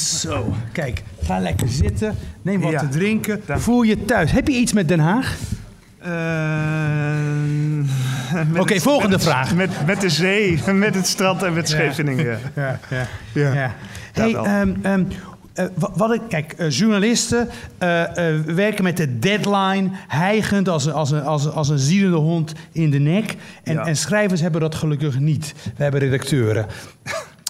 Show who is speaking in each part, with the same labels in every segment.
Speaker 1: Zo, kijk, ga lekker zitten. Neem wat
Speaker 2: Ja,
Speaker 1: te drinken. Voel je thuis. Heb je iets met Den Haag?
Speaker 2: Oké,
Speaker 1: Oké, volgende vraag.
Speaker 2: Met, met de zee, met het strand en met Scheveningen. Ja.
Speaker 1: Ja, ja.
Speaker 2: Ja.
Speaker 1: Hey, ehm, ehm, eh, wa- wat ik, kijk, eh, journalisten eh, eh, werken met de deadline, hijgend als een, als, een, als, een, als een zielende hond in de nek. En, en schrijvers hebben dat gelukkig niet. We hebben redacteuren.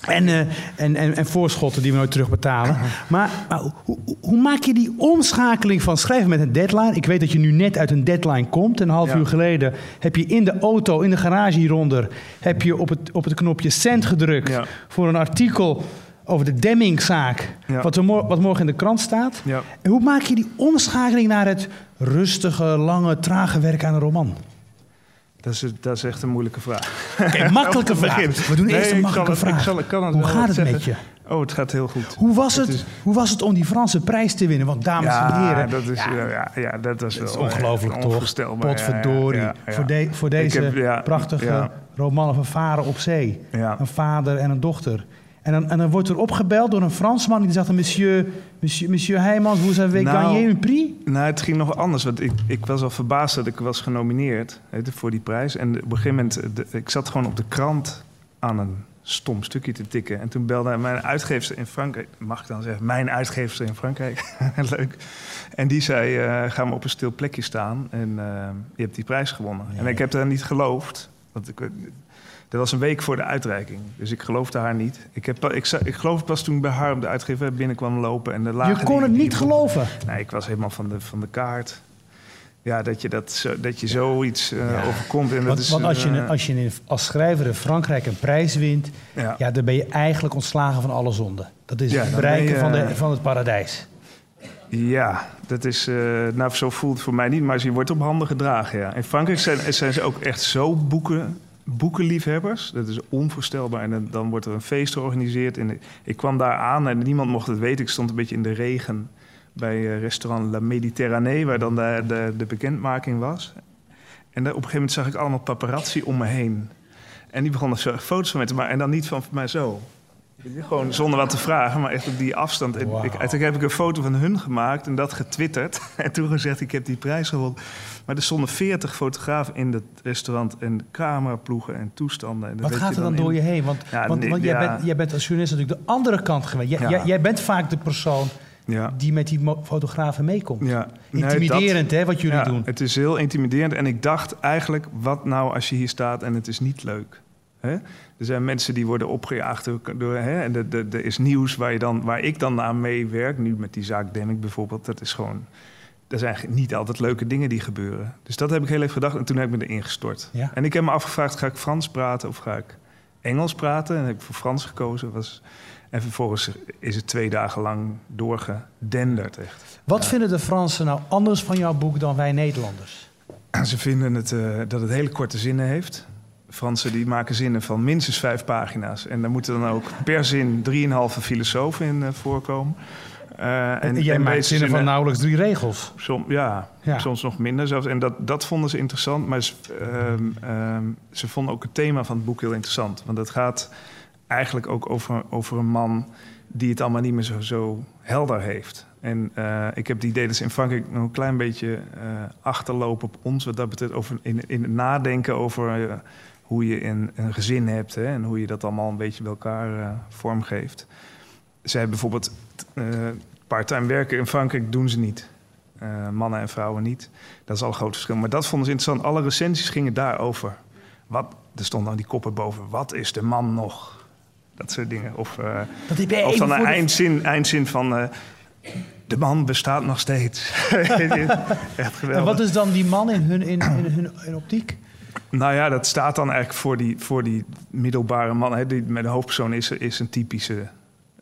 Speaker 1: En, eh, en, en, en voorschotten die we nooit terugbetalen. Maar, maar hoe, hoe- maak je die omschakeling van schrijven met een deadline? Ik weet dat je nu net uit een deadline komt. Een half
Speaker 2: Ja.
Speaker 1: uur geleden heb je in de auto, in de garage hieronder... heb je op het, op het knopje send gedrukt
Speaker 2: Ja.
Speaker 1: voor een artikel over de Demmingzaak...
Speaker 2: Ja.
Speaker 1: Wat, mor- wat morgen in de krant staat. En hoe maak je die omschakeling naar het rustige, lange, trage werk aan een roman?
Speaker 2: Dat, is, dat is echt een moeilijke vraag.
Speaker 1: Oké, makkelijke vraag. We doen
Speaker 2: Nee,
Speaker 1: eerst een
Speaker 2: ik
Speaker 1: makkelijke
Speaker 2: het-
Speaker 1: vraag.
Speaker 2: Ik, zal, ik kan het
Speaker 1: Hoe gaat het
Speaker 2: zeggen.
Speaker 1: met je?
Speaker 2: Oh, het gaat heel goed.
Speaker 1: Hoe was het,
Speaker 2: Het is-
Speaker 1: hoe was het om die Franse prijs te winnen? Want dames en
Speaker 2: ja,
Speaker 1: heren,
Speaker 2: dat is,
Speaker 1: ja,
Speaker 2: ja, dat is,
Speaker 1: dat is
Speaker 2: wel,
Speaker 1: ongelooflijk
Speaker 2: eh,
Speaker 1: toch?
Speaker 2: onvoorstelbaar.
Speaker 1: Potverdorie. Voor, de- voor deze
Speaker 2: heb-
Speaker 1: prachtige roman van varen op zee. Een vader en een dochter. En dan, en dan wordt er opgebeld door een Fransman die zegt... Monsieur, monsieur, monsieur Heijmans, vous avez
Speaker 2: Nou,
Speaker 1: gagné un prix?
Speaker 2: Nou, het ging nog anders. Want ik, ik was al verbaasd dat ik was genomineerd voor die prijs. En op een gegeven moment, eh, de- ik zat gewoon op de krant aan een stom stukje te tikken. En toen belde mijn uitgeefster in Frankrijk, mag ik dan zeggen, mijn uitgeefster in Frankrijk, leuk. En die zei, eh, ga maar op een stil plekje staan en eh, je hebt die prijs gewonnen. En ik heb daar niet geloofd, want ik, dat was een week voor de uitreiking. Dus ik geloofde haar niet. Ik, heb, ik, ik geloof pas toen bij haar op de uitgever binnenkwam lopen. En de
Speaker 1: Je kon het niet geloven.
Speaker 2: Nee, ik was helemaal van de, van de kaart. Ja, dat je, dat, zo, dat je zoiets eh,
Speaker 1: Ja.
Speaker 2: overkomt. En dat
Speaker 1: Want,
Speaker 2: is,
Speaker 1: want als je,
Speaker 2: eh,
Speaker 1: als je als schrijver in Frankrijk een prijs wint...
Speaker 2: ja.
Speaker 1: Ja, dan ben je eigenlijk ontslagen van alle zonde. Dat is
Speaker 2: Ja,
Speaker 1: het bereiken
Speaker 2: je,
Speaker 1: van, de, van het paradijs.
Speaker 2: ja, dat is... eh, nou, zo voelt het voor mij niet, maar je wordt op handen gedragen, ja. In Frankrijk zijn, zijn ze ook echt zo boeken, boekenliefhebbers. Dat is onvoorstelbaar. En dan, wordt er een feest georganiseerd. En ik, kwam daar aan en niemand mocht het weten. Ik stond een beetje in de regen bij eh, restaurant La Méditerranée... waar dan de, de, de bekendmaking was. En daar, op een gegeven moment zag ik allemaal paparazzi om me heen. En die begonnen foto's van mij te maken. En dan niet van mij zo. Gewoon zonder wat te vragen, maar echt op die afstand. En ik, uiteindelijk heb ik een foto van hun gemaakt en dat getwitterd. En toen gezegd, ik heb die prijs gewonnen. Maar er stonden veertig fotografen in het restaurant... en cameraploegen en toestanden. En
Speaker 1: Wat gaat er dan door je heen? Want,
Speaker 2: Ja,
Speaker 1: want,
Speaker 2: nee,
Speaker 1: want jij,
Speaker 2: ja.
Speaker 1: bent, jij bent als journalist natuurlijk de andere kant geweest. Jij,
Speaker 2: Ja.
Speaker 1: jij, bent vaak de persoon
Speaker 2: Ja.
Speaker 1: die met die fotografen meekomt.
Speaker 2: Ja. Nee,
Speaker 1: Intimiderend, hè, wat jullie
Speaker 2: ja,
Speaker 1: doen.
Speaker 2: Het is heel intimiderend. En ik dacht eigenlijk, wat nou als je hier staat en het is niet leuk? Hè? Er zijn mensen die worden opgejaagd door... hè? En er- is nieuws waar, je dan, waar ik dan aan meewerk. Nu met die zaak Demming bijvoorbeeld. Dat is gewoon... Er zijn niet altijd leuke dingen die gebeuren. Dus dat heb ik heel even gedacht en toen heb ik me erin gestort.
Speaker 1: Ja.
Speaker 2: En ik heb me afgevraagd, ga ik Frans praten of ga ik Engels praten? En heb ik voor Frans gekozen. Was, en vervolgens is het twee dagen lang doorgedenderd echt.
Speaker 1: Wat vinden de Fransen nou anders van jouw boek dan wij Nederlanders?
Speaker 2: Ze vinden het, eh, dat het hele korte zinnen heeft. Fransen die maken zinnen van minstens vijf pagina's. En daar moeten dan ook per zin drieënhalve filosofen in eh, voorkomen. Eh,
Speaker 1: En, jij maakt zinnen van nauwelijks drie regels.
Speaker 2: Som, ja,
Speaker 1: Ja.
Speaker 2: soms nog minder zelfs. En dat, dat vonden ze interessant. Maar ze, ehm, ehm, ze vonden ook het thema van het boek heel interessant. Want het gaat eigenlijk ook over, over een man die het allemaal niet meer zo, zo helder heeft. En eh, ik heb het idee dat ze in Frankrijk nog een klein beetje achterlopen op ons... wat dat betreft over, in, in het nadenken over hoe je een, een gezin hebt... Hè, en hoe je dat allemaal een beetje bij elkaar eh, vormgeeft. Zij hebben bijvoorbeeld eh parttime werken in Frankrijk doen ze niet. Eh, mannen en vrouwen niet. Dat is al een groot verschil. Maar dat vonden ze interessant. Alle recensies gingen daarover. Wat, er stonden dan die koppen boven. Wat is de man nog? Dat soort dingen. Of,
Speaker 1: Dat
Speaker 2: of dan een
Speaker 1: de-
Speaker 2: eindzin, eindzin van... de man bestaat nog steeds. Echt geweldig.
Speaker 1: En wat is dan die man in hun, in, in hun in optiek?
Speaker 2: Nou ja, dat staat dan eigenlijk voor die, voor die middelbare man. Hè, die, met de hoofdpersoon is, is een typische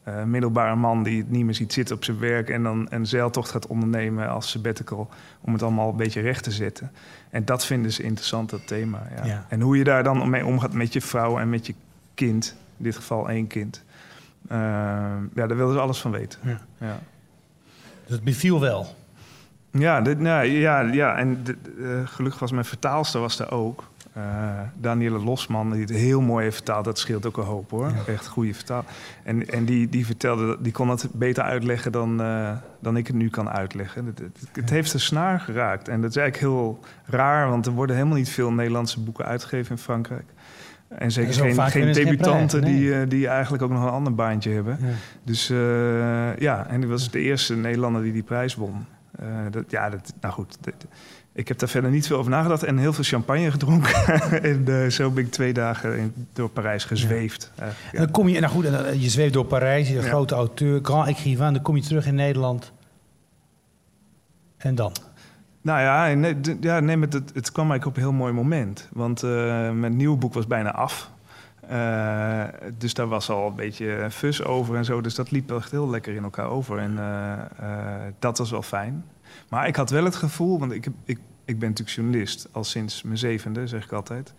Speaker 2: eh, middelbare man die het niet meer ziet zitten op zijn werk en dan een zeiltocht gaat ondernemen als sabbatical om het allemaal een beetje recht te zetten. En dat vinden ze interessant, dat thema. Ja.
Speaker 1: Ja.
Speaker 2: En hoe je daar dan mee omgaat met je vrouw en met je kind, in dit geval één kind. Eh, ja, daar wilden ze alles van weten.
Speaker 1: Ja.
Speaker 2: Ja.
Speaker 1: Dus het beviel wel.
Speaker 2: Ja, dit, nou, ja, ja, en de- eh, gelukkig was mijn vertaalster was daar ook. Uh, Danielle Losman, die het heel mooi heeft vertaald. Dat scheelt ook een hoop hoor. Echt goede vertaal. En, en die, die vertelde, die kon het beter uitleggen dan, uh, dan ik het nu kan uitleggen. Het, het, het heeft de snaar geraakt. En dat is eigenlijk heel raar, want er worden helemaal niet veel Nederlandse boeken uitgegeven in Frankrijk. En zeker geen, geen debutanten nee. die, uh, die eigenlijk ook nog een ander baantje hebben. Ja. Dus ja, en die was de eerste Nederlander die die prijs won. Dat, ja, dat, nou goed. Dat, ik heb daar verder niet veel over nagedacht en heel veel champagne gedronken. en uh, zo ben ik twee dagen in, door Parijs gezweefd.
Speaker 1: Ja. Ja. Dan kom je, nou goed, je zweeft door Parijs, je grote auteur, grand écrivain. Dan kom je terug in Nederland. En dan?
Speaker 2: Nou ja, nee, ja, nee het, het kwam eigenlijk op een heel mooi moment. Want uh, mijn nieuwe boek was bijna af. Uh, dus daar was al een beetje fus over en zo. Dus dat liep echt heel lekker in elkaar over. En dat was wel fijn. Maar ik had wel het gevoel, want ik, ik, ik ben natuurlijk journalist al sinds mijn zevende, zeg ik altijd.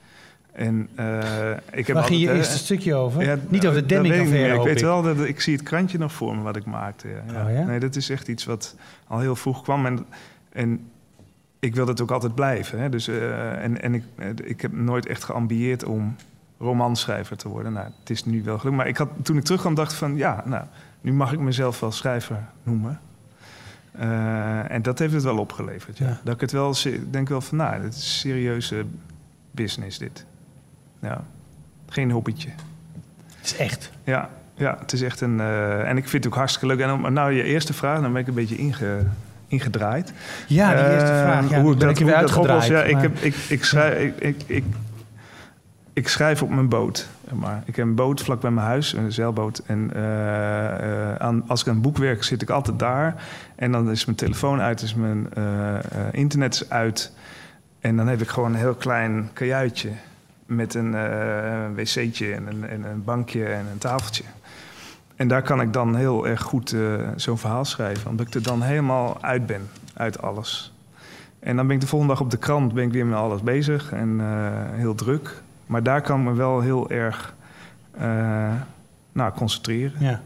Speaker 2: En, uh, ik heb
Speaker 1: Waar ging je eerste stukje over? Ja, niet over de Demming-affaire,
Speaker 2: ik, ik weet wel, dat ik zie het krantje nog voor me wat ik maakte. Ja. Oh, ja? Nee, dat is echt iets wat al heel vroeg kwam. En, en ik wil dat ook altijd blijven. Hè. Dus, uh, en en ik, ik heb nooit echt geambieerd om romanschrijver te worden. Nou, het is nu wel gelukt. Maar ik had, toen ik terugkwam dacht van... ja, nou, nu mag ik mezelf wel schrijver noemen. Uh, en dat heeft het wel opgeleverd. Ja. ja. Dat ik het wel denk wel van, nou, dit is serieuze business dit. Ja, geen hobbytje.
Speaker 1: Het is echt.
Speaker 2: Ja, ja het is echt een. Uh, en ik vind het ook hartstikke leuk. En om, nou, je eerste vraag, dan ben ik een beetje inge, ingedraaid.
Speaker 1: Ja, die eerste uh, vraag. Ja, hoe ik dat, dat oplos,
Speaker 2: ja, ik, heb, ik, ik, schrijf, ik, ik, ik, ik schrijf op mijn boot. Maar ik heb een boot vlak bij mijn huis, een zeilboot. En uh, aan, als ik aan een boek werk, zit ik altijd daar. En dan is mijn telefoon uit, is mijn uh, internet uit. En dan heb ik gewoon een heel klein kajuitje met een wc'tje en een, en een, bankje en een tafeltje. En daar kan ik dan heel erg goed zo'n verhaal schrijven, omdat ik er dan helemaal uit ben, uit alles. En dan ben ik de volgende dag op de krant ben ik weer met alles bezig en heel druk. Maar daar kan ik me wel heel erg uh, nou, concentreren.
Speaker 1: Ja.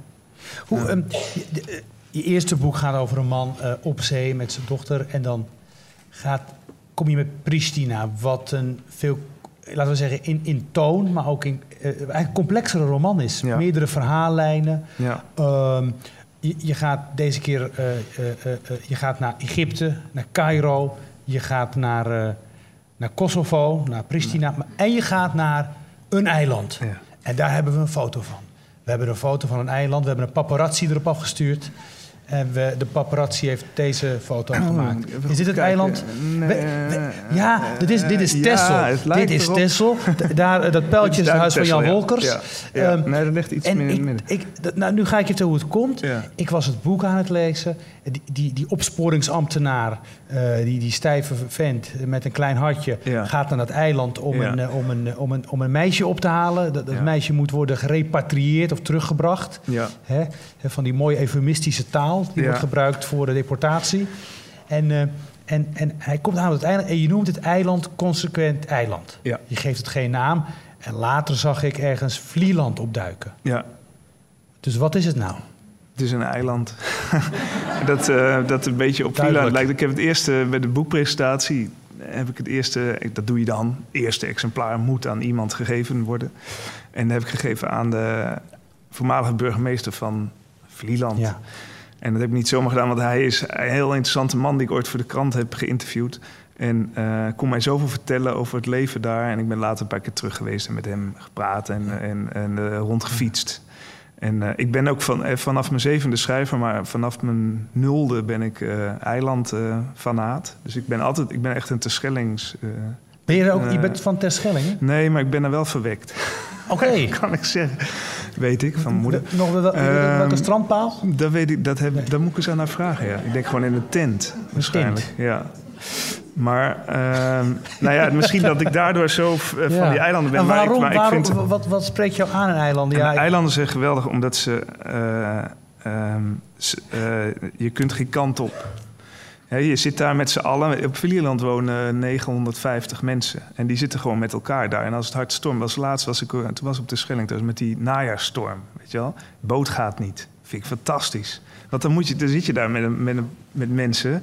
Speaker 1: Hoe, ja. Um, je, je, eerste boek gaat over een man uh, op zee met zijn dochter. En dan gaat, kom je met Pristina, wat een veel, laten we zeggen, in, in toon, maar ook in eigenlijk complexere roman is. Ja. Meerdere verhaallijnen. Ja. Um, je, je, gaat deze keer je gaat naar Egypte, naar Cairo, je gaat naar naar Kosovo, naar Pristina. En je gaat naar een eiland. Ja. En daar hebben we een foto van. We hebben een foto van een eiland. We hebben een paparazzi erop afgestuurd. En we, de paparazzi heeft deze foto gemaakt. Is dit het eiland? Nee, we, we, ja, dit is, dit is Tessel. Ja, dit is Tessel. Daar, dat pijltje is het huis van Jan Wolkers. Ja.
Speaker 2: Ja. Um, nee, dat ligt iets meer in het midden.
Speaker 1: Ik, nou, nu ga ik je vertellen hoe het komt. Ik was het boek aan het lezen. Die, die, die opsporingsambtenaar, uh, die, die stijve vent met een klein hartje... gaat naar dat eiland om, een, uh, om, een, om, een, om een meisje op te halen. Dat, dat meisje moet worden gerepatrieerd of teruggebracht. Hè? Van die mooie eufemistische taal die ja. wordt gebruikt voor de deportatie. En, uh, en, en hij komt aan het eiland en je noemt het eiland consequent eiland. Ja. Je geeft het geen naam. En later zag ik ergens Vlieland opduiken. Ja. Dus wat is het nou?
Speaker 2: Het is een eiland. dat, uh, dat een beetje op Vlieland lijkt. Ik heb het eerste bij de boekpresentatie heb ik het eerste, dat doe je dan, eerste exemplaar moet aan iemand gegeven worden. En dat heb ik gegeven aan de voormalige burgemeester van Vlieland. Ja. En dat heb ik niet zomaar gedaan, want hij is een heel interessante man die ik ooit voor de krant heb geïnterviewd. En uh, kon mij zoveel vertellen over het leven daar. En ik ben later een paar keer terug geweest en met hem gepraat en, en, en uh, rondgefietst. En uh, ik ben ook van, vanaf mijn zevende schrijver, maar vanaf mijn nulde ben ik eilandfanaat. dus ik ben altijd, ik ben echt een Terschellings...
Speaker 1: ben je, ook, je bent van Terschellingen?
Speaker 2: Nee, maar ik ben er wel verwekt.
Speaker 1: Oké. Okay.
Speaker 2: kan ik zeggen. Weet ik, van moeder.
Speaker 1: Nog wel, welke um, strandpaal?
Speaker 2: Dat weet ik, dat heb, nee. daar moet ik eens aan naar vragen, ja. Ik denk gewoon in een tent, waarschijnlijk. Tent. Ja. Maar uh, nou ja, misschien dat ik daardoor zo van ja. die eilanden ben.
Speaker 1: En waarom,
Speaker 2: maar ik,
Speaker 1: maar waarom, ik vind, wat, wat spreekt jou aan in eilanden?
Speaker 2: Ja, eilanden zijn geweldig omdat ze... Uh, um, uh, je kunt geen kant op. Je zit daar met z'n allen. Op Vlieland wonen 950 mensen. En die zitten gewoon met elkaar daar. En als het hard stormt, was laatst was ik, toen was ik op de Schelling, dus met die najaarstorm. Weet je wel? Boot gaat niet. Vind ik fantastisch. Want dan, moet je, dan zit je daar met, met, met mensen.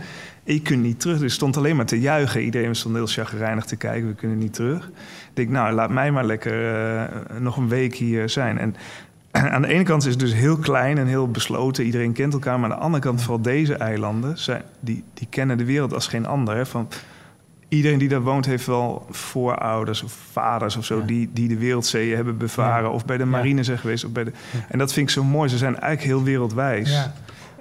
Speaker 2: En je kunt niet terug. Dus stond alleen maar te juichen. Iedereen stond heel chagrijnig te kijken. We kunnen niet terug. Ik denk, nou, laat mij maar lekker uh, nog een week hier zijn. En aan de ene kant is het dus heel klein en heel besloten. Iedereen kent elkaar. Maar aan de andere kant, vooral deze eilanden... Zijn, die, die kennen de wereld als geen ander. Hè? Van, iedereen die daar woont heeft wel voorouders of vaders of zo... Die, die de wereldzeeën hebben bevaren. Of bij de marine zijn geweest. Of bij de, En dat vind ik zo mooi. Ze zijn eigenlijk heel wereldwijs.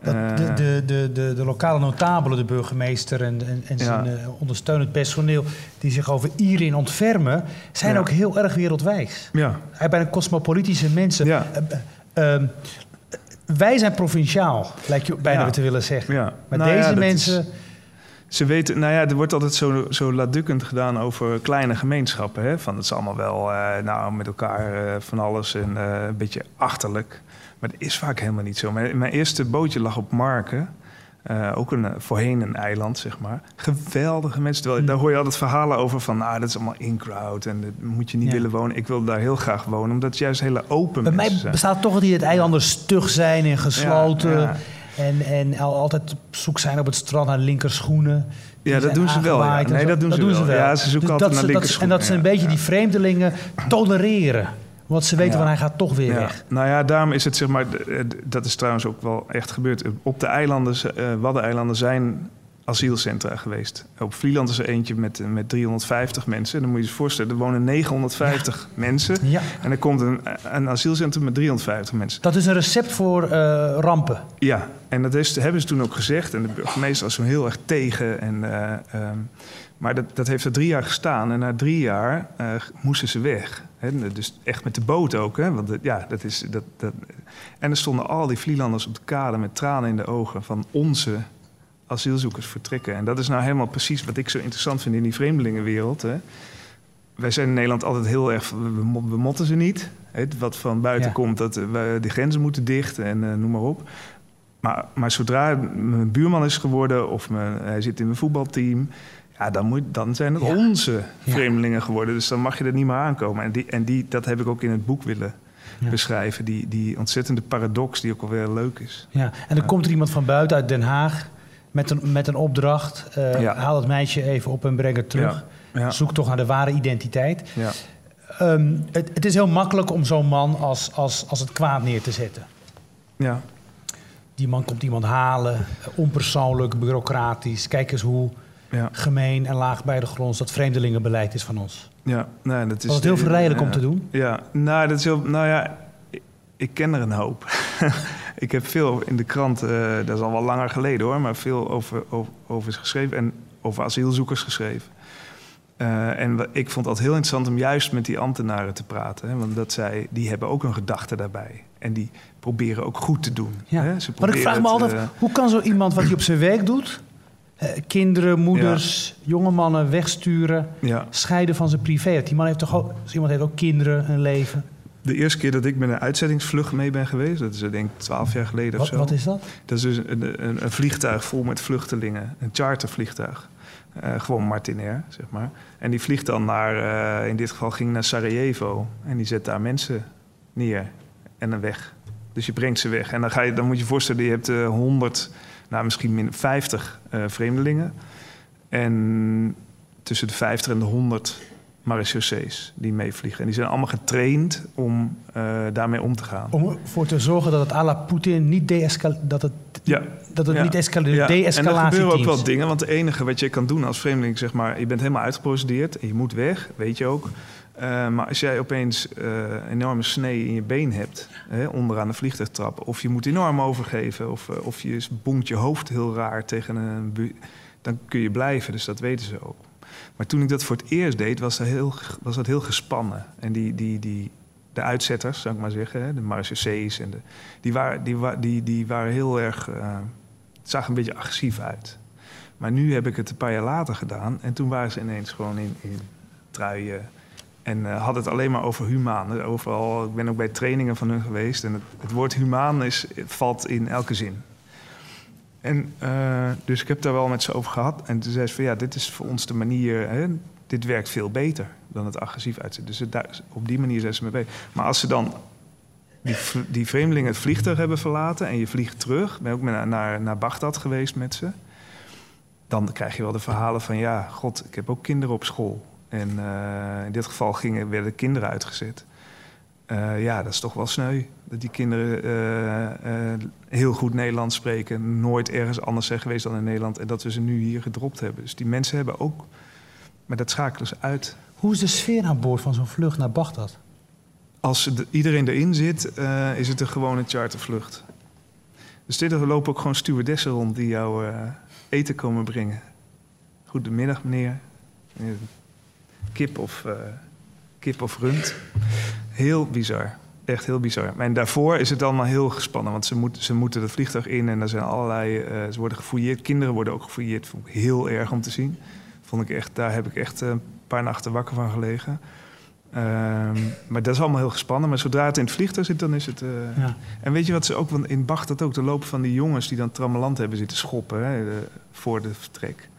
Speaker 1: Dat de, de, de, de, de, lokale notabelen, de burgemeester en, en, en zijn ja. ondersteunend personeel... die zich over Ieren ontfermen, zijn ja. ook heel erg wereldwijs.
Speaker 2: Ja.
Speaker 1: Hij bijna cosmopolitische mensen. Ja. Uh, uh, wij zijn provinciaal, lijkt je bijna te willen zeggen.
Speaker 2: Ja.
Speaker 1: Maar nou deze mensen... Is,
Speaker 2: ze weten, nou ja, er wordt altijd zo, zo laatdukkend gedaan over kleine gemeenschappen. Hè? Van het is allemaal wel uh, nou, met elkaar van alles en een beetje achterlijk. Maar dat is vaak helemaal niet zo. Mijn, mijn eerste bootje lag op Marken. Ook een, voorheen een eiland, zeg maar. Geweldige mensen. Terwijl, mm. Daar hoor je altijd verhalen over van... nou, dat is allemaal in-crowd en dat moet je niet ja. willen wonen. Ik wil daar heel graag wonen, omdat het juist hele open
Speaker 1: Bij mij
Speaker 2: zijn.
Speaker 1: bestaat toch die het eilanden stug zijn en gesloten... Ja, ja. En, en altijd op zoek zijn op het strand naar linkerschoenen.
Speaker 2: Ja, dat doen ze wel. Ja. Nee, dat doen,
Speaker 1: dat
Speaker 2: ze,
Speaker 1: doen
Speaker 2: wel.
Speaker 1: ze wel.
Speaker 2: Ja, ze zoeken dus altijd naar linkerschoenen.
Speaker 1: En dat ze een beetje die vreemdelingen tolereren. Want ze weten ja. van hij gaat toch weer
Speaker 2: ja.
Speaker 1: weg.
Speaker 2: Nou ja, daarom is het zeg maar... Dat is trouwens ook wel echt gebeurd. Op de eilanden, uh, Waddeneilanden zijn asielcentra geweest. Op Vlieland is er eentje met, met 350 mensen. Dan moet je je voorstellen, er wonen 950 ja. mensen.
Speaker 1: Ja.
Speaker 2: En er komt een, een asielcentrum met 350 mensen.
Speaker 1: Dat is een recept voor uh, rampen.
Speaker 2: Ja, en dat is, hebben ze toen ook gezegd. En de burgemeester was toen heel erg tegen. En, uh, um, maar dat, dat heeft er drie jaar gestaan. En na drie jaar uh, moesten ze weg. He, dus echt met de boot ook. Hè? Want ja, dat is, dat, dat... En er stonden al die Vlielanders op de kade met tranen in de ogen van onze asielzoekers vertrekken. En dat is nou helemaal precies wat ik zo interessant vind in die vreemdelingenwereld. Hè? Wij zijn in Nederland altijd heel erg... We, we motten ze niet. Hè? Wat van buiten ja. komt, dat we de grenzen moeten dicht en uh, noem maar op. Maar, maar zodra mijn buurman is geworden of mijn, hij zit in mijn voetbalteam... Ja, dan, moet, dan zijn het ja. onze vreemdelingen ja. geworden. Dus dan mag je er niet meer aankomen. En, die, en die, dat heb ik ook in het boek willen ja. beschrijven. Die, die ontzettende paradox die ook alweer leuk is.
Speaker 1: Ja, en dan komt er iemand van buiten uit Den Haag met een, met een opdracht. Uh, haal het meisje even op en breng het terug. Zoek toch naar de ware identiteit. Um, het, het, is heel makkelijk om zo'n man als, als, als het kwaad neer te zetten.
Speaker 2: Ja.
Speaker 1: Die man komt iemand halen, onpersoonlijk, bureaucratisch. Kijk eens hoe gemeen en laag bij de grond dat vreemdelingenbeleid is van ons.
Speaker 2: Ja, nou, dat is.
Speaker 1: Was het heel verleidelijk om te doen?
Speaker 2: Ja, nou, dat is heel. Nou ja, ik ken er een hoop. ik heb veel in de krant, uh, dat is al wel langer geleden hoor, maar veel over, over, over geschreven en over asielzoekers geschreven. Uh, en ik vond het heel interessant om juist met die ambtenaren te praten. Hè, want dat zij, die hebben ook een gedachte daarbij. En die proberen ook goed te doen.
Speaker 1: Ja.
Speaker 2: Hè? Ze
Speaker 1: maar ik vraag me altijd, uh, hoe kan zo iemand wat hij op zijn werk doet... Uh, kinderen, moeders, ja. jonge mannen wegsturen,
Speaker 2: ja.
Speaker 1: scheiden van zijn privé. Die man heeft toch ook, iemand heeft ook kinderen, een leven.
Speaker 2: De eerste keer dat ik met een uitzettingsvlucht mee ben geweest, dat is denk ik twaalf jaar geleden
Speaker 1: wat,
Speaker 2: of zo.
Speaker 1: Wat is dat?
Speaker 2: Dat is dus een, een, een vliegtuig vol met vluchtelingen, een chartervliegtuig. Uh, gewoon Martinair, zeg maar. En die vliegt dan naar, uh, in dit geval ging naar Sarajevo. En die zet daar mensen neer en dan weg. Dus je brengt ze weg. En dan, ga je, dan moet je je voorstellen, je hebt uh, 100, nou misschien min 50 uh, vreemdelingen. En tussen de 50 en de 100 marechaussees die meevliegen. En die zijn allemaal getraind om uh, daarmee om te gaan.
Speaker 1: Om ervoor te zorgen dat het à la Poetin niet deescaleert. Dat het,
Speaker 2: ja.
Speaker 1: dat het
Speaker 2: ja.
Speaker 1: niet escaleert.
Speaker 2: Ja.
Speaker 1: De-escalatie.
Speaker 2: En er gebeuren ook wel dingen. Want het enige wat je kan doen als vreemdeling, zeg maar, je bent helemaal uitgeprocedeerd en je moet weg, weet je ook. Uh, maar als jij opeens uh, enorme snee in je been hebt, hè, onderaan de vliegtuigtrap, of je moet enorm overgeven, of, of je bonkt je hoofd heel raar tegen een. Dan kun je blijven. Dus dat weten ze ook. Maar toen ik dat voor het eerst deed, was dat heel, was dat heel gespannen. En die, die, die, de uitzetters, zou ik maar zeggen, de marechaussees, en de, die, waren, die, die, die waren heel erg. Uh, het zag een beetje agressief uit. Maar nu heb ik het een paar jaar later gedaan. En toen waren ze ineens gewoon in, in truien. En uh, had het alleen maar over humaan. Overal, ik ben ook bij trainingen van hun geweest. En het, het woord humaan is, valt in elke zin. En uh, dus ik heb daar wel met ze over gehad. En toen zei ze van ja, dit is voor ons de manier. Hè, dit werkt veel beter dan het agressief uitzetten. Dus op die manier zijn ze mee bezig. Maar als ze dan die, die vreemdelingen het vliegtuig hebben verlaten en je vliegt terug, ben ook naar, naar, naar Bagdad geweest met ze, dan krijg je wel de verhalen van ja, god, ik heb ook kinderen op school. En uh, in dit geval gingen, werden kinderen uitgezet. Uh, ja, dat is toch wel sneu. Dat die kinderen uh, heel goed Nederlands spreken, nooit ergens anders zijn geweest dan in Nederland. En dat we ze nu hier gedropt hebben. Dus die mensen hebben ook. Maar dat schakelen ze uit.
Speaker 1: Hoe is de sfeer aan boord van zo'n vlucht naar Bagdad?
Speaker 2: Als de, iedereen erin zit, is het een gewone chartervlucht. Dus dit er lopen ook gewoon stewardessen rond die jou eten komen brengen. Goedemiddag, meneer. Kip of, kip of rund. Heel bizar. Echt heel bizar. En daarvoor is het allemaal heel gespannen. Want ze, moeten ze moeten het vliegtuig in en er zijn allerlei. Uh, ze worden gefouilleerd. Kinderen worden ook gefouilleerd. Vond ik heel erg om te zien. Vond ik echt, daar heb ik echt een paar nachten wakker van gelegen. Um, maar dat is allemaal heel gespannen. Maar zodra het in het vliegtuig zit, dan is het. Uh... Ja. En weet je wat ze ook. Want in dat ook. De lopen van die jongens die dan trammeland hebben zitten schoppen. Hè, voor de vertrek.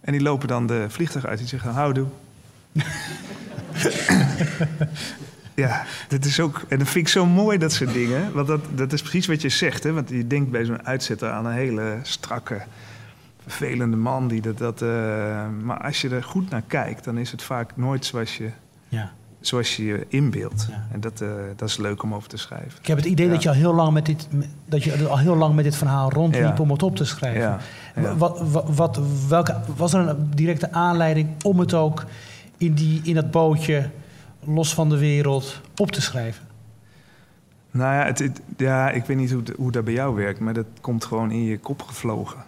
Speaker 2: En die lopen dan de vliegtuig uit. Die zeggen: houdoe. Ja, dat is ook. En dat vind ik zo mooi, dat soort dingen. Want dat, dat is precies wat je zegt. Hè? Want je denkt bij zo'n uitzetter aan een hele strakke, vervelende man. Die dat, dat, uh, maar als je er goed naar kijkt, dan is het vaak nooit zoals je. Ja. Zoals je je inbeeldt. Ja. En dat, uh, dat is leuk om over te schrijven.
Speaker 1: Ik heb het idee dat je al heel lang met dit, dat je al heel lang met dit verhaal rondliep om het op te schrijven. Wat, wat, wat, welke, was er een directe aanleiding om het ook in, die, in dat bootje los van de wereld op te schrijven?
Speaker 2: Nou ja, het, ja ik weet niet hoe, hoe dat bij jou werkt, maar dat komt gewoon in je kop gevlogen.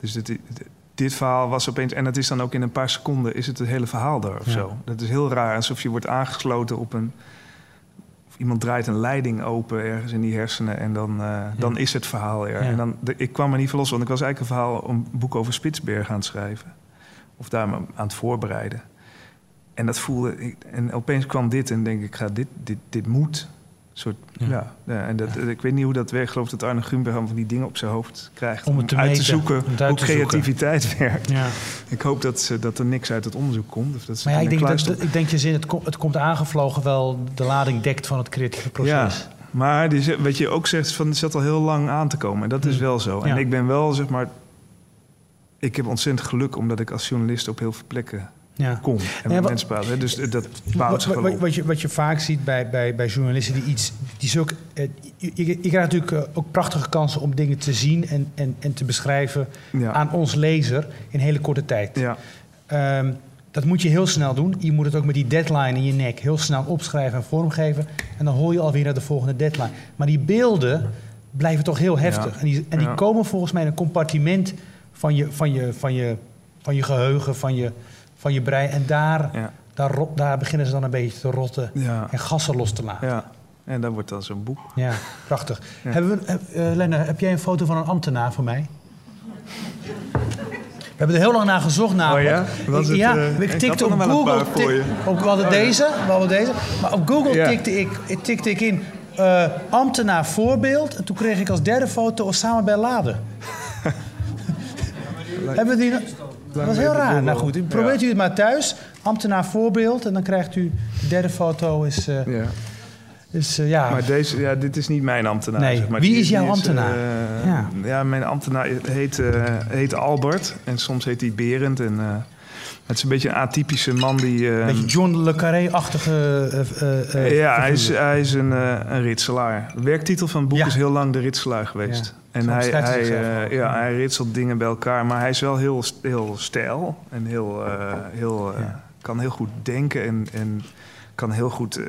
Speaker 2: Dus dit, dit verhaal was opeens, en dat is dan ook in een paar seconden, is het het hele verhaal daar of zo. Dat is heel raar, alsof je wordt aangesloten op een. Of iemand draait een leiding open ergens in die hersenen en dan, uh, dan is het verhaal er. En dan, ik kwam er niet van los, want ik was eigenlijk een verhaal, een boek over Spitsbergen aan het schrijven. Of daar aan het voorbereiden. En dat voelde ik. En opeens kwam dit en denk ik, ga dit, dit, dit moet. Soort, ja. ja. en dat, ik weet niet hoe dat werkt. Ik geloof dat Arne Grunberg van die dingen op zijn hoofd krijgt. Om, het te uit te zoeken hoe creativiteit werkt. Ja. Ik hoop dat, dat er niks uit het onderzoek komt. Of dat
Speaker 1: maar ja, ik, denk dat, ik denk je zin, het, het komt aangevlogen wel de lading dekt van het creatieve proces. Ja.
Speaker 2: Maar die, wat je ook zegt, van, het zat al heel lang aan te komen. En dat is mm. wel zo. En ik ben wel, zeg maar... Ik heb ontzettend geluk omdat ik als journalist op heel veel plekken ja. kom en met mensen praten. Dus dat
Speaker 1: wat, wat, wat, je, wat je vaak ziet bij, bij, bij journalisten die iets... Die zulk, eh, je, je, krijgt natuurlijk eh, ook prachtige kansen om dingen te zien en, en, en te beschrijven aan ons lezer in hele korte tijd. Ja. Ehm, dat moet je heel snel doen. Je moet het ook met die deadline in je nek heel snel opschrijven en vormgeven. En dan hoor je alweer naar de volgende deadline. Maar die beelden blijven toch heel heftig. En die, en die komen volgens mij in een compartiment van je, van je, van je, van je geheugen, van je van je brein. En daar, daar, daar beginnen ze dan een beetje te rotten en gassen los te laten.
Speaker 2: Ja. En dan wordt dan zo'n boek.
Speaker 1: Ja, prachtig. Hebben we, uh, Lenne, heb jij een foto van een ambtenaar voor mij? We hebben er heel lang naar gezocht namelijk.
Speaker 2: Oh ja? Was het,
Speaker 1: ja, uh, ik tikte op Google. Tik, op, we hadden oh, deze, we hadden deze. Maar op Google ja. tikte, ik, tikte ik in uh, ambtenaar voorbeeld. En toen kreeg ik als derde foto Osama Bin Laden. hebben we die... Dat was heel raar. Nou goed, probeert u het maar thuis. Ambtenaar voorbeeld. En dan krijgt u de derde foto is... Uh, ja. Is, uh, ja.
Speaker 2: Maar deze, ja, dit is niet mijn ambtenaar.
Speaker 1: Nee.
Speaker 2: Zeg maar.
Speaker 1: Wie is jouw ambtenaar?
Speaker 2: uh, ja. ja. mijn ambtenaar heet, heet Albert. En soms heet hij Berend. En het is een beetje een atypische man die...
Speaker 1: Een beetje John le Carré-achtige...
Speaker 2: ja, hij is, hij is een, een ritselaar. De werktitel van het boek is heel lang De Ritselaar geweest. En hij, hij, uh, ja, hij ritselt dingen bij elkaar, maar hij is wel heel, heel stijl en heel, uh, heel, uh, kan heel goed denken en, en kan heel goed,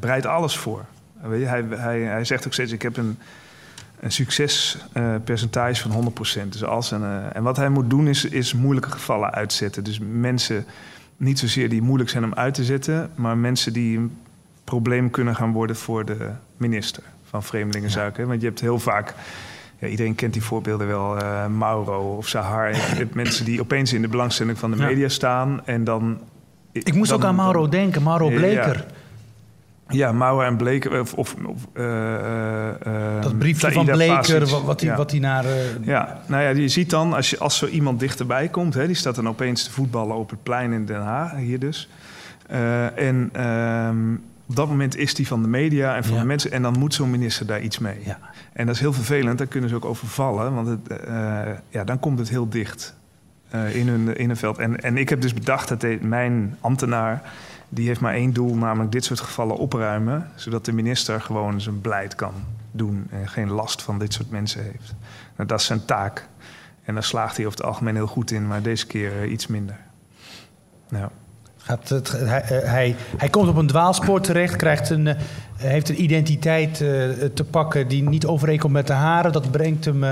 Speaker 2: bereidt alles voor. Weet je, hij, hij, hij zegt ook steeds, ik heb een, een succespercentage van 100%. Dus als en, en wat hij moet doen is, is moeilijke gevallen uitzetten. Dus mensen, niet zozeer die moeilijk zijn om uit te zetten, maar mensen die een probleem kunnen gaan worden voor de minister van vreemdelingenzaken. Ja. Want je hebt heel vaak, ja, iedereen kent die voorbeelden wel, uh, Mauro of Sahar. Je hebt mensen die opeens in de belangstelling van de media staan en dan...
Speaker 1: Ik moest ook aan Mauro denken, Mauro Bleker.
Speaker 2: Ja, Mauro en Bleker. Of, of uh,
Speaker 1: uh, dat briefje van Bleker, wat hij wat naar.
Speaker 2: Ja, nou ja, je ziet dan als, je, als zo iemand dichterbij komt, hè, die staat dan opeens te voetballen op het plein in Den Haag, hier dus. en. Um, op dat moment is die van de media en van
Speaker 1: Ja.
Speaker 2: de mensen. En dan moet zo'n minister daar iets mee.
Speaker 1: Ja.
Speaker 2: En dat is heel vervelend. Daar kunnen ze ook over vallen. Want het, eh, ja, dan komt het heel dicht eh, in, hun, in hun veld. En, en ik heb dus bedacht dat de- mijn ambtenaar... die heeft maar één doel, namelijk dit soort gevallen opruimen. Zodat de minister gewoon zijn beleid kan doen. En geen last van dit soort mensen heeft. Nou, dat is zijn taak. En daar slaagt hij over het algemeen heel goed in. Maar deze keer eh, iets minder. Nou,
Speaker 1: Gaat het, hij, eh, hij, hij komt op een dwaalspoor terecht, krijgt een, eh, heeft een identiteit eh, te pakken die niet overeenkomt met de haren. Dat brengt hem.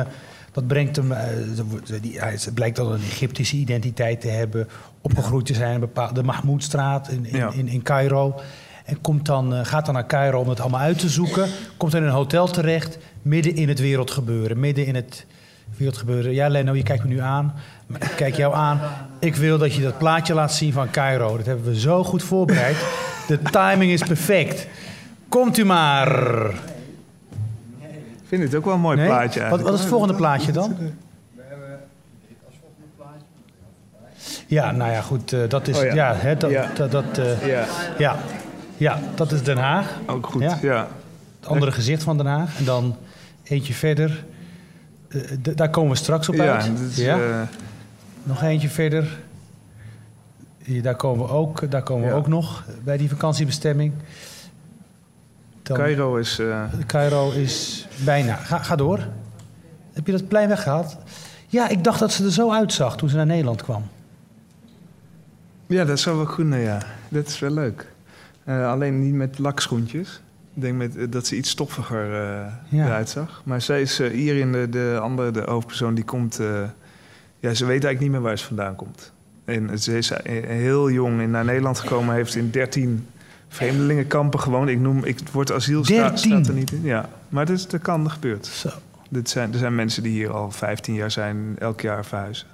Speaker 1: dat brengt hem die, hij blijkt al een Egyptische identiteit te hebben. Opgegroeid te zijn in een bepaalde Mahmoudstraat in, in,
Speaker 2: Ja.
Speaker 1: in, in Cairo. En komt dan, gaat dan naar Cairo om het allemaal uit te zoeken. Komt dan in een hotel terecht, midden in het wereldgebeuren. Midden in het wereldgebeuren. Ja, Leno, je kijkt me nu aan. Maar ik kijk jou aan. Ik wil dat je dat plaatje laat zien van Cairo. Dat hebben we zo goed voorbereid. De timing is perfect. Komt u maar.
Speaker 2: ik vind het ook wel een mooi
Speaker 1: Nee?
Speaker 2: plaatje
Speaker 1: Wat,
Speaker 2: eigenlijk.
Speaker 1: wat is het volgende plaatje dan? Ja, nou ja, goed. eh, dat is,
Speaker 2: Oh
Speaker 1: ja.
Speaker 2: ja.
Speaker 1: hè, dat,
Speaker 2: Ja.
Speaker 1: dat, dat, eh,
Speaker 2: Ja,
Speaker 1: ja. ja, dat is Den Haag.
Speaker 2: ook goed.
Speaker 1: Ja.
Speaker 2: Ja.
Speaker 1: Het andere gezicht van Den Haag. En dan eentje verder. Eh, daar komen we straks op
Speaker 2: Ja,
Speaker 1: uit.
Speaker 2: is,
Speaker 1: ja? Nog eentje verder. Hier, daar komen we ook, daar komen we
Speaker 2: Ja.
Speaker 1: ook nog bij die vakantiebestemming. Dan,
Speaker 2: Cairo is... eh,
Speaker 1: Cairo is bijna. Ga, ga door. Heb je dat plein weggehaald? Ja, ik dacht dat ze er zo uitzag toen ze naar Nederland kwam.
Speaker 2: Ja, dat zou wel kunnen, ja. Dat is wel leuk. Eh, alleen niet met lakschoentjes. Ik denk met, eh, dat ze iets stoffiger
Speaker 1: Ja.
Speaker 2: eruit zag. Maar zij is eh, hierin de, de andere, de hoofdpersoon, die komt... ja, ze weet eigenlijk niet meer waar ze vandaan komt. En ze is eh, heel jong naar Nederland gekomen. Heeft in 13 vreemdelingenkampen gewoond. Ik noem... Ik, het woord asiel sta-
Speaker 1: 13?
Speaker 2: staat er niet in. Ja, maar dat, is, dat kan, dat gebeurt.
Speaker 1: Zo.
Speaker 2: Dit zijn, er zijn mensen die hier al 15 jaar zijn, elk jaar verhuizen.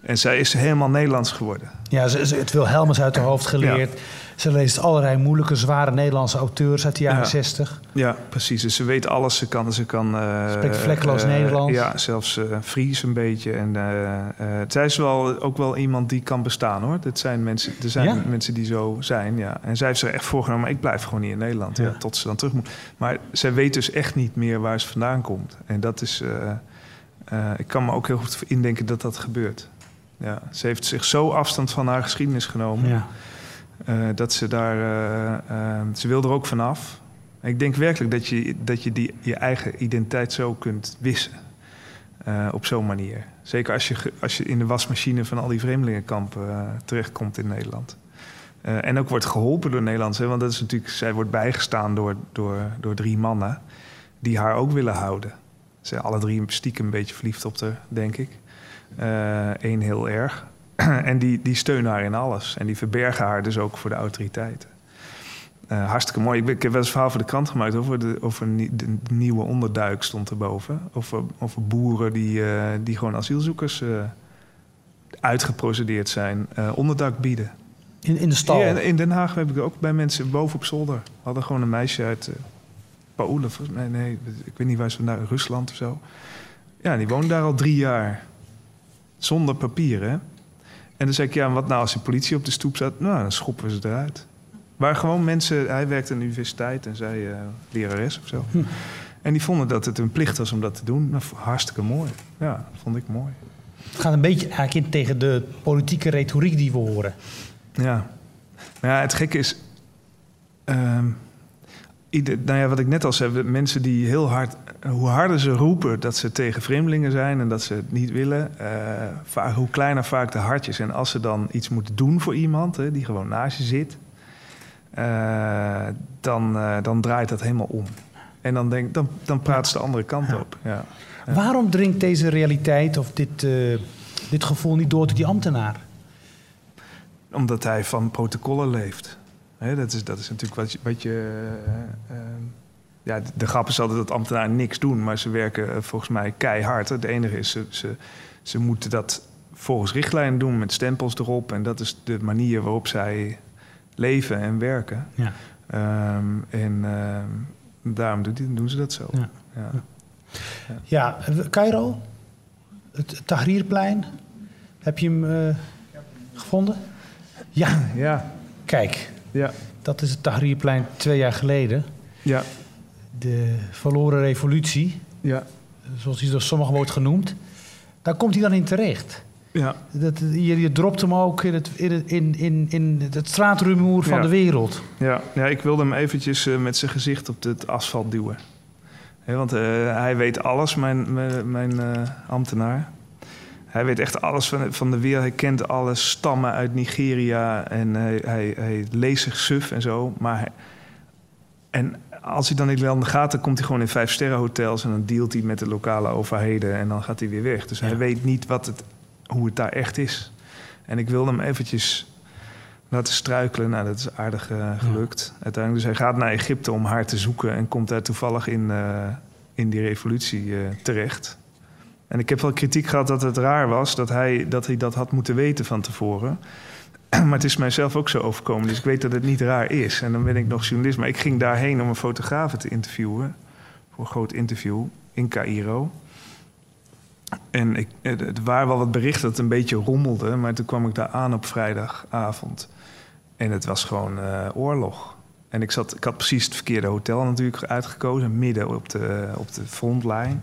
Speaker 2: En zij is helemaal Nederlands geworden.
Speaker 1: Ja, ze, ze het Wilhelmus uit haar hoofd geleerd. Ze leest allerlei moeilijke, zware Nederlandse auteurs uit de jaren
Speaker 2: Ja.
Speaker 1: 60.
Speaker 2: Ja, precies. Dus ze weet alles. Ze kan, ze kan eh,
Speaker 1: Spreekt vlekkeloos
Speaker 2: eh,
Speaker 1: Nederlands.
Speaker 2: Ja, zelfs eh, Fries een beetje. En eh, eh, zij is wel, ook wel iemand die kan bestaan hoor. Dat zijn mensen, er zijn
Speaker 1: Ja?
Speaker 2: mensen die zo zijn. Ja. En zij heeft zich echt voorgenomen, maar ik blijf gewoon hier in Nederland. Tot ze dan terug moet. Maar zij weet dus echt niet meer waar ze vandaan komt. En dat is. eh, eh, ik kan me ook heel goed indenken dat dat gebeurt. Ja, ze heeft zich zo afstand van haar geschiedenis genomen.
Speaker 1: Ja.
Speaker 2: Eh, dat ze daar. eh, eh, ze wil er ook vanaf. Ik denk werkelijk dat je, dat je die, je eigen identiteit zo kunt wissen. Op zo'n manier. Zeker als je, als je in de wasmachine van al die vreemdelingenkampen terechtkomt in Nederland. En ook wordt geholpen door Nederlanders. Hè, want dat is natuurlijk, zij wordt bijgestaan door, door, door drie mannen die haar ook willen houden. Ze zijn alle drie stiekem een beetje verliefd op haar, denk ik. Eén heel erg. en die, die steunen haar in alles. En die verbergen haar dus ook voor de autoriteiten. Eh, hartstikke mooi. Ik, heb wel eens een verhaal voor de krant gemaakt over de, over nie- de, nieuwe onderduik stond erboven. Over, over boeren die, eh, die gewoon asielzoekers eh, uitgeprocedeerd zijn, eh, onderdak bieden.
Speaker 1: In, in de stal.
Speaker 2: Hier in, Den Haag heb ik ook bij mensen boven op zolder. We hadden gewoon een meisje uit Polen, mij. Nee, ik weet niet waar ze vandaan, Rusland of zo. Ja, die woont daar al drie jaar. Zonder papieren. En dan zei ik, ja, wat nou als de politie op de stoep staat? Nou, dan schoppen we ze eruit. Waar gewoon mensen, hij werkte aan de universiteit en zij eh, lerares of zo.
Speaker 1: Hm.
Speaker 2: En die vonden dat het een plicht was om dat te doen. Nou, hartstikke mooi. Ja, dat vond ik mooi.
Speaker 1: Het gaat een beetje eigenlijk in tegen de politieke retoriek die we horen.
Speaker 2: Ja. Maar ja, het gekke is... ehm, ieder, nou ja, wat ik net al zei, mensen die heel hard... Hoe harder ze roepen dat ze tegen vreemdelingen zijn en dat ze het niet willen... eh, vaak, hoe kleiner vaak de hartjes. En als ze dan iets moeten doen voor iemand hè, die gewoon naast je zit... eh, dan, eh, dan draait dat helemaal om. En dan, denk, dan, dan praat ze de andere kant op. Ja. Ja.
Speaker 1: Waarom dringt deze realiteit of dit, dit gevoel niet door tot die ambtenaar?
Speaker 2: Omdat hij van protocollen leeft. Dat, is, dat is natuurlijk wat je. Wat je eh, eh, ja, de, de grap is altijd dat ambtenaren niks doen, maar ze werken eh, volgens mij keihard. Het enige is, ze, ze, ze moeten dat volgens richtlijnen doen met stempels erop. En dat is de manier waarop zij leven en werken.
Speaker 1: Ja.
Speaker 2: Ehm, en ehm, daarom doen, doen ze dat zo.
Speaker 1: Ja.
Speaker 2: Ja.
Speaker 1: Ja, Cairo, het Tahrirplein. Heb je hem eh, gevonden? Ja,
Speaker 2: Ja.
Speaker 1: kijk.
Speaker 2: Ja.
Speaker 1: dat is het Tahrirplein twee jaar geleden.
Speaker 2: Ja,
Speaker 1: De verloren revolutie,
Speaker 2: ja,
Speaker 1: zoals die door sommigen wordt genoemd. Daar komt hij dan in terecht.
Speaker 2: ja.
Speaker 1: Dat, je, je dropt hem ook in het, in in, in, in het straatrumoer van
Speaker 2: Ja.
Speaker 1: de wereld.
Speaker 2: Ja, ja ik wilde hem eventjes eh, met zijn gezicht op het asfalt duwen. Want eh, hij weet alles, mijn, mijn, mijn eh, ambtenaar. Hij weet echt alles van, van de wereld. Hij kent alle stammen uit Nigeria. En hij, hij, hij leest zich suf en zo. Maar hij- en als hij dan in de gaten komt hij gewoon in vijf sterren hotels en dan dealt hij met de lokale overheden en dan gaat hij weer weg. Dus
Speaker 1: Ja.
Speaker 2: hij weet niet wat het, hoe het daar echt is. En ik wilde hem eventjes laten struikelen. Nou, dat is aardig eh, gelukt. Uiteindelijk, dus hij gaat naar Egypte om haar te zoeken en komt daar toevallig in, eh, in die revolutie eh, terecht. En ik heb wel kritiek gehad dat het raar was dat hij, dat hij dat had moeten weten van tevoren. Maar het is mijzelf ook zo overkomen, dus ik weet dat het niet raar is. En dan ben ik nog journalist, maar ik ging daarheen om een fotograaf te interviewen. Voor een groot interview in Cairo. En ik, er waren wel wat berichten dat het een beetje rommelde, maar toen kwam ik daar aan op vrijdagavond. En het was gewoon eh, oorlog. En ik, zat, ik had precies het verkeerde hotel natuurlijk uitgekozen, midden op de, op de frontlijn.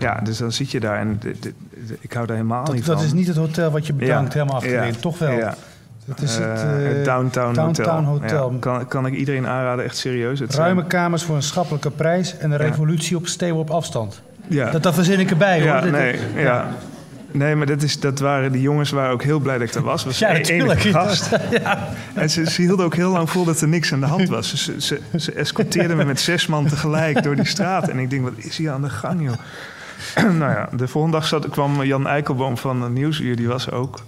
Speaker 2: Ja, dus dan zit je daar en de- de- de- ik hou daar helemaal
Speaker 1: Dat,
Speaker 2: niet
Speaker 1: dat
Speaker 2: van.
Speaker 1: is niet het hotel wat je bedankt,
Speaker 2: Ja,
Speaker 1: helemaal
Speaker 2: ja,
Speaker 1: Toch wel.
Speaker 2: Ja.
Speaker 1: Het is het,
Speaker 2: Eh,
Speaker 1: eh,
Speaker 2: het Downtown,
Speaker 1: Downtown
Speaker 2: Hotel.
Speaker 1: Hotel.
Speaker 2: Ja, kan, kan ik iedereen aanraden, echt serieus. Het
Speaker 1: ruime
Speaker 2: zijn-
Speaker 1: kamers voor een schappelijke prijs en een
Speaker 2: Ja.
Speaker 1: revolutie op steenworp afstand.
Speaker 2: ja.
Speaker 1: Dat, dat verzin ik erbij hoor.
Speaker 2: ja,
Speaker 1: Dit-
Speaker 2: nee, ja. Nee, maar dat, is, dat waren, die jongens waren ook heel blij dat ik er was. was
Speaker 1: Ja,
Speaker 2: een
Speaker 1: natuurlijk.
Speaker 2: gast. En ze, ze hielden ook heel lang vol dat er niks aan de hand was. Ze, ze, ze escorteerden me met zes man tegelijk door die straat. En ik denk, wat is hier aan de gang, joh? nou ja, de volgende dag zat, kwam Jan Eikelboom van Nieuwsuur, die was ook.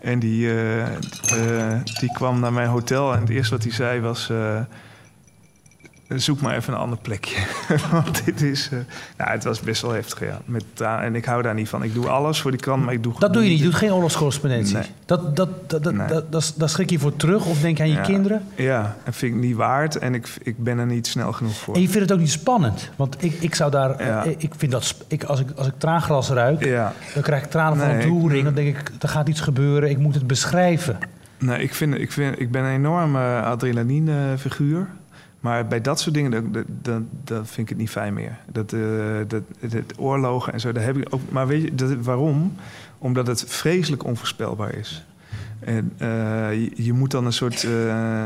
Speaker 2: En die, eh, eh, die kwam naar mijn hotel en het eerste wat hij zei was... eh, zoek maar even een ander plekje. Want dit is... eh, nou, het was best wel heftig, ja. Met, en ik hou daar niet van. Ik doe alles voor die krant, maar ik doe...
Speaker 1: Dat doe je niet, je doet geen oorlogscorrespondentie.
Speaker 2: Nee.
Speaker 1: Dat, dat, dat, dat,
Speaker 2: Nee.
Speaker 1: dat, schrik je voor terug of denk je aan je
Speaker 2: Ja.
Speaker 1: kinderen.
Speaker 2: Ja, dat vind ik niet waard en ik, ik ben er niet snel genoeg voor.
Speaker 1: En je vindt het ook niet spannend. Want ik, ik zou daar...
Speaker 2: Ja.
Speaker 1: eh, Ik vind dat... Ik, als, ik, als ik traangras ruik,
Speaker 2: Ja,
Speaker 1: dan krijg ik tranen van
Speaker 2: Nee,
Speaker 1: ontroering. Dan denk ik, er gaat iets gebeuren. Ik moet het beschrijven.
Speaker 2: nee, ik, vind, ik, vind, ik ben een enorme adrenaline-figuur. Maar bij dat soort dingen, dat, dat, dat, vind ik het niet fijn meer. Dat, eh, dat, dat oorlogen en zo, daar heb ik ook... Maar weet je, dat, waarom? Omdat het vreselijk onvoorspelbaar is. En eh, je, je moet dan een soort eh,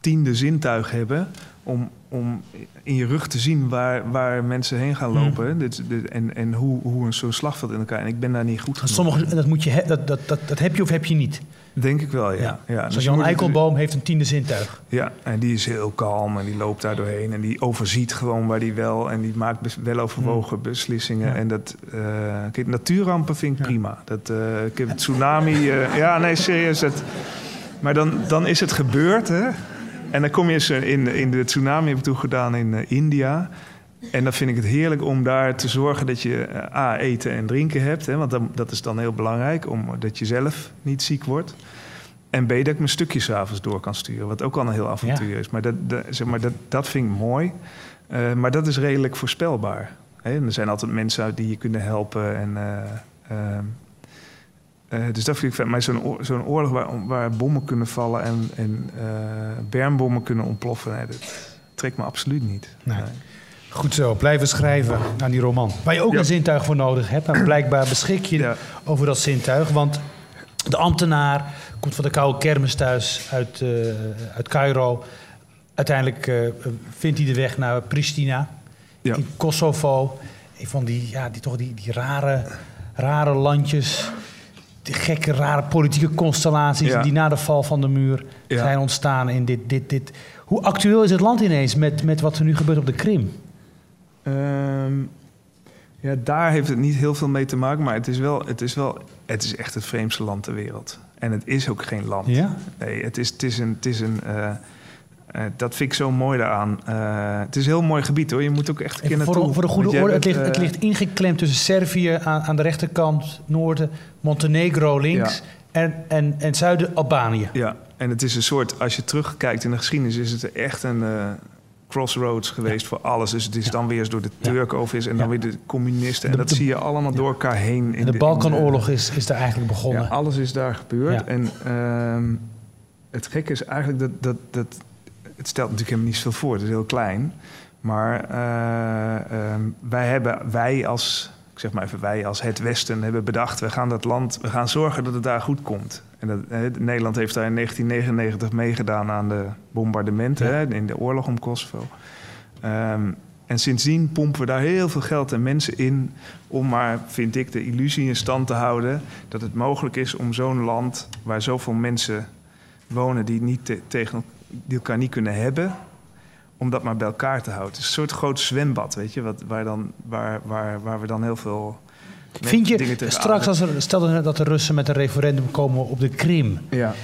Speaker 2: tiende zintuig hebben... Om, om in je rug te zien waar, waar mensen heen gaan
Speaker 1: Hmm.
Speaker 2: lopen. Dit, dit- en en hoe, hoe een zo'n slagveld in elkaar... En ik ben daar niet goed genoeg.
Speaker 1: Sommige, dat, moet je, he- dat, dat, dat, dat heb je of heb je niet.
Speaker 2: Denk ik wel, ja. ja.
Speaker 1: Zoals
Speaker 2: Dus
Speaker 1: Jan Eikelboom heeft een tiende zintuig.
Speaker 2: Ja, en die is heel kalm en die loopt daar doorheen. En die overziet gewoon waar die wel... en die maakt weloverwogen beslissingen.
Speaker 1: Hmm. Ja.
Speaker 2: En dat... eh kijk, natuurrampen vind ik prima. Dat, eh, ik heb het tsunami... eh, ja, nee, serieus. Dat, maar dan, dan is het gebeurd, hè. En dan kom je eens in, in de tsunami heb ik toen gedaan in India... En dan vind ik het heerlijk om daar te zorgen dat je eh, A, eten en drinken hebt. Hè, want dan, dat is dan heel belangrijk, omdat je zelf niet ziek wordt. En B, dat ik mijn stukjes s'avonds door kan sturen. Wat ook al een heel avontuur is. Maar dat, dat, zeg maar dat, dat vind ik mooi. Eh, maar dat is redelijk voorspelbaar. Hè? En er zijn altijd mensen die je kunnen helpen. En, eh, ehm, eh, dus dat vind ik fijn. Maar zo'n zo'n oorlog waar, waar bommen kunnen vallen... en, en bermbommen kunnen ontploffen... Nee, dat trekt me absoluut niet.
Speaker 1: Nee.
Speaker 2: Nee.
Speaker 1: Goed zo, blijven schrijven aan die roman. Waar je ook
Speaker 2: Ja.
Speaker 1: een zintuig voor nodig hebt. En blijkbaar beschik je
Speaker 2: Ja.
Speaker 1: over dat zintuig. Want de ambtenaar komt van de koude kermis thuis uit, eh, uit Cairo. Uiteindelijk eh, vindt hij de weg naar Pristina
Speaker 2: Ja.
Speaker 1: in Kosovo. Een van die, ja, die, toch die, die rare, rare landjes. Die gekke, rare politieke constellaties
Speaker 2: Ja.
Speaker 1: die na de val van de muur zijn ontstaan in dit, dit, dit. Hoe actueel is het land ineens met, met wat er nu gebeurt op de Krim?
Speaker 2: Ehm, ja, daar heeft het niet heel veel mee te maken, maar het is wel, het is wel, het is echt het vreemdste land ter wereld. En het is ook geen land.
Speaker 1: Ja?
Speaker 2: Nee, het is, het is een, het is een, eh, eh, dat vind ik zo mooi daaraan. Eh, het is een heel mooi gebied hoor. Je moet ook echt een keer naartoe.
Speaker 1: voor, voor de goede orde, het ligt, het ligt ingeklemd tussen Servië aan, aan de rechterkant, noorden, Montenegro links
Speaker 2: Ja.
Speaker 1: en, en, en zuiden Albanië.
Speaker 2: Ja, en het is een soort, als je terugkijkt in de geschiedenis, is het echt een crossroads geweest voor alles. Dus het is dan weer eens door de. Turken over is en dan weer de communisten. En
Speaker 1: De-
Speaker 2: dat
Speaker 1: de-
Speaker 2: zie je allemaal door elkaar heen. In
Speaker 1: de
Speaker 2: in
Speaker 1: Balkanoorlog is, is daar eigenlijk begonnen.
Speaker 2: Ja, alles is daar gebeurd. En ehm, het gekke is eigenlijk dat, dat, dat het stelt natuurlijk helemaal niet zoveel voor. Het is heel klein. Maar uh, wij hebben, wij als, ik zeg maar even wij als het Westen, hebben bedacht... we gaan dat land, we gaan zorgen dat het daar goed komt. En dat, Nederland heeft daar in 1999 meegedaan aan de bombardementen... Hè, in de oorlog om Kosovo. Um, en sindsdien pompen we daar heel veel geld en mensen in om maar, vind ik, de illusie in stand te houden dat het mogelijk is om zo'n land waar zoveel mensen wonen die, niet tegen, die elkaar niet kunnen hebben, om dat maar bij elkaar te houden. Het is een soort groot zwembad, weet je, wat, waar, dan, waar, waar, waar we dan heel veel.
Speaker 1: Vind je straks, als er, stel dat de Russen met een referendum komen op de Krim. Ja.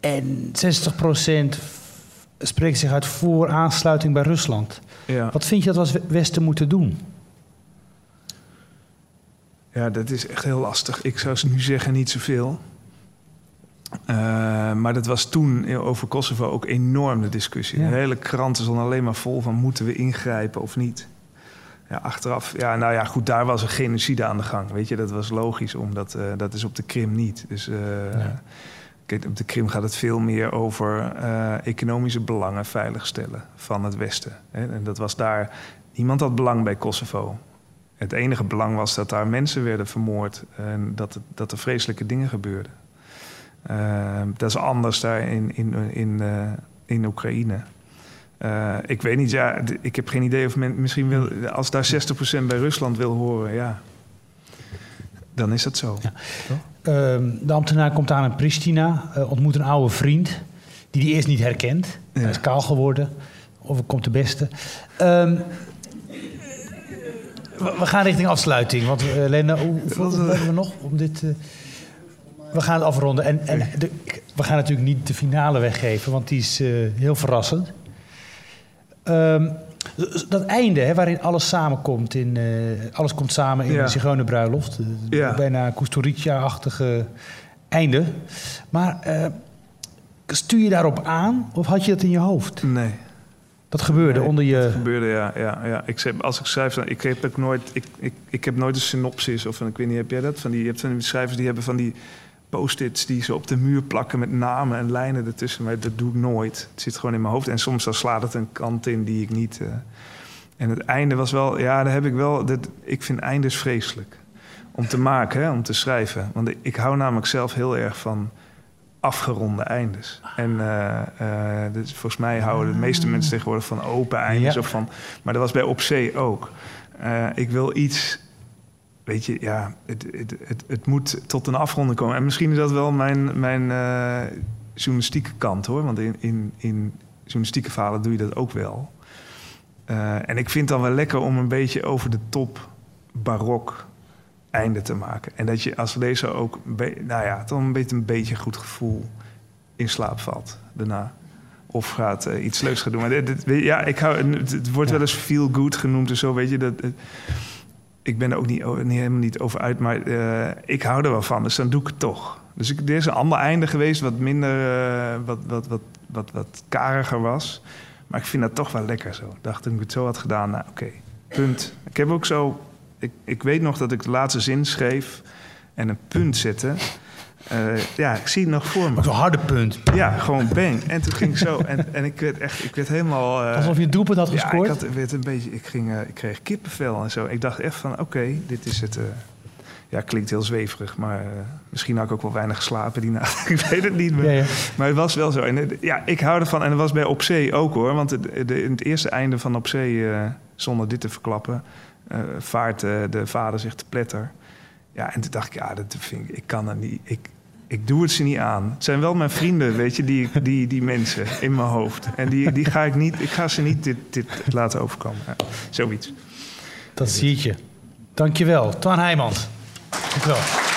Speaker 1: En 60% spreekt zich uit voor aansluiting bij Rusland. Ja. Wat vind je dat we als Westen moeten doen?
Speaker 2: Ja, dat is echt heel lastig. Ik zou nu zeggen niet zoveel. Uh, maar dat was toen over Kosovo ook enorm de discussie. De hele kranten alleen maar vol van moeten we ingrijpen of niet. Ja, achteraf, ja, nou ja, goed, daar was een genocide aan de gang. Weet je, dat was logisch, omdat uh, dat is op de Krim niet. Dus uh, kijk, op de Krim gaat het veel meer over economische belangen veiligstellen van het Westen. Hè? En dat was daar, niemand had belang bij Kosovo. Het enige belang was dat daar mensen werden vermoord en dat, het, dat er vreselijke dingen gebeurden. Dat is anders daar in, in, in, in Oekraïne. Uh, ik weet niet, ja, ik heb geen idee of men misschien wil, als daar 60% bij Rusland wil horen, ja, dan is dat zo. Ja.
Speaker 1: Ehm, de ambtenaar komt aan in Pristina, ontmoet een oude vriend die hij eerst niet herkent. Ja. Hij is kaal geworden, of het komt de beste. Um, we gaan richting afsluiting. Want uh, Lena, hoeveel hebben we nog om dit... We gaan het afronden. En, en de, we gaan natuurlijk niet de finale weggeven, want die is heel verrassend. Um, dat einde, hè, waarin alles samenkomt, in, alles komt samen in ja. de Zigeunerbruiloft. Ja. Bijna Kusturica-achtige einde. Maar stuur je daarop aan of had je dat in je hoofd?
Speaker 2: Nee.
Speaker 1: Dat gebeurde onder je. Dat
Speaker 2: gebeurde, ja. ja, ja. Ik zeg, als ik schrijf, dan, ik heb ook nooit, ik, ik, ik heb nooit een synopsis of ik weet niet, heb jij dat? Van die, je hebt van die schrijvers die hebben van die post-its die ze op de muur plakken met namen en lijnen ertussen. Maar dat doe ik nooit. Het zit gewoon in mijn hoofd. En soms dan slaat het een kant in die ik niet. Uh... En het einde was wel, ja, daar heb ik wel. Dat, ik vind eindes vreselijk om te maken, hè, om te schrijven. Want ik hou namelijk zelf heel erg van afgeronde eindes. En uh, uh, dus volgens mij houden de meeste mensen tegenwoordig van open eindes. Of van, maar dat was bij Op Zee ook. Ik wil iets... Weet je, ja, het, het, het, het, moet tot een afronding komen. En misschien is dat wel mijn, mijn journalistieke kant, hoor. Want in, in, in journalistieke verhalen doe je dat ook wel. en ik vind het dan wel lekker om een beetje over de top barok einde te maken. En dat je als lezer ook nou ja, toch een beetje een beetje goed gevoel in slaap valt daarna. Of gaat uh, iets leuks gaan doen. Maar dit, ja, ik hou, het wordt wel eens feel good genoemd en zo, weet je. Dat, ik ben er ook niet, helemaal niet over uit, maar uh, ik hou er wel van. Dus dan doe ik het toch. Dus ik, er is een ander einde geweest, wat minder, uh, wat, wat, wat, wat, wat kariger was. Maar ik vind dat toch wel lekker zo. Ik dacht, toen ik het zo had gedaan, nou oké, punt. Ik heb ook zo ik, ik weet nog dat ik de laatste zin schreef en een punt zette. Uh, ja, ik zie het nog voor me.
Speaker 1: Zo'n harde punt.
Speaker 2: Ja, gewoon bang. En toen ging ik zo. En, en ik werd echt, ik werd helemaal...
Speaker 1: Uh, Alsof je een doelpunt had gescoord?
Speaker 2: Ja, ik, had, werd een beetje, ik, ging, uh, ik kreeg kippenvel en zo. Ik dacht echt van, oké, dit is het... ja, klinkt heel zweverig, maar misschien had ik ook wel weinig geslapen die nacht. ik weet het niet meer. Ja, ja. Maar het was wel zo. En ja, ik hou ervan. En dat was bij Op Zee ook hoor. Want de, de, in het eerste einde van Op Zee, zonder dit te verklappen vaart de vader zich te pletter. Ja, en toen dacht ik, ja, dat vind ik, ik kan er niet. Ik, ik doe het ze niet aan. Het zijn wel mijn vrienden, weet je, die, die, die mensen in mijn hoofd. En die, die ga ik niet, ik ga ze niet dit, dit laten overkomen. Ja, zoiets.
Speaker 1: Dat zie je. Dankjewel. Twan Heijmans. Dankjewel.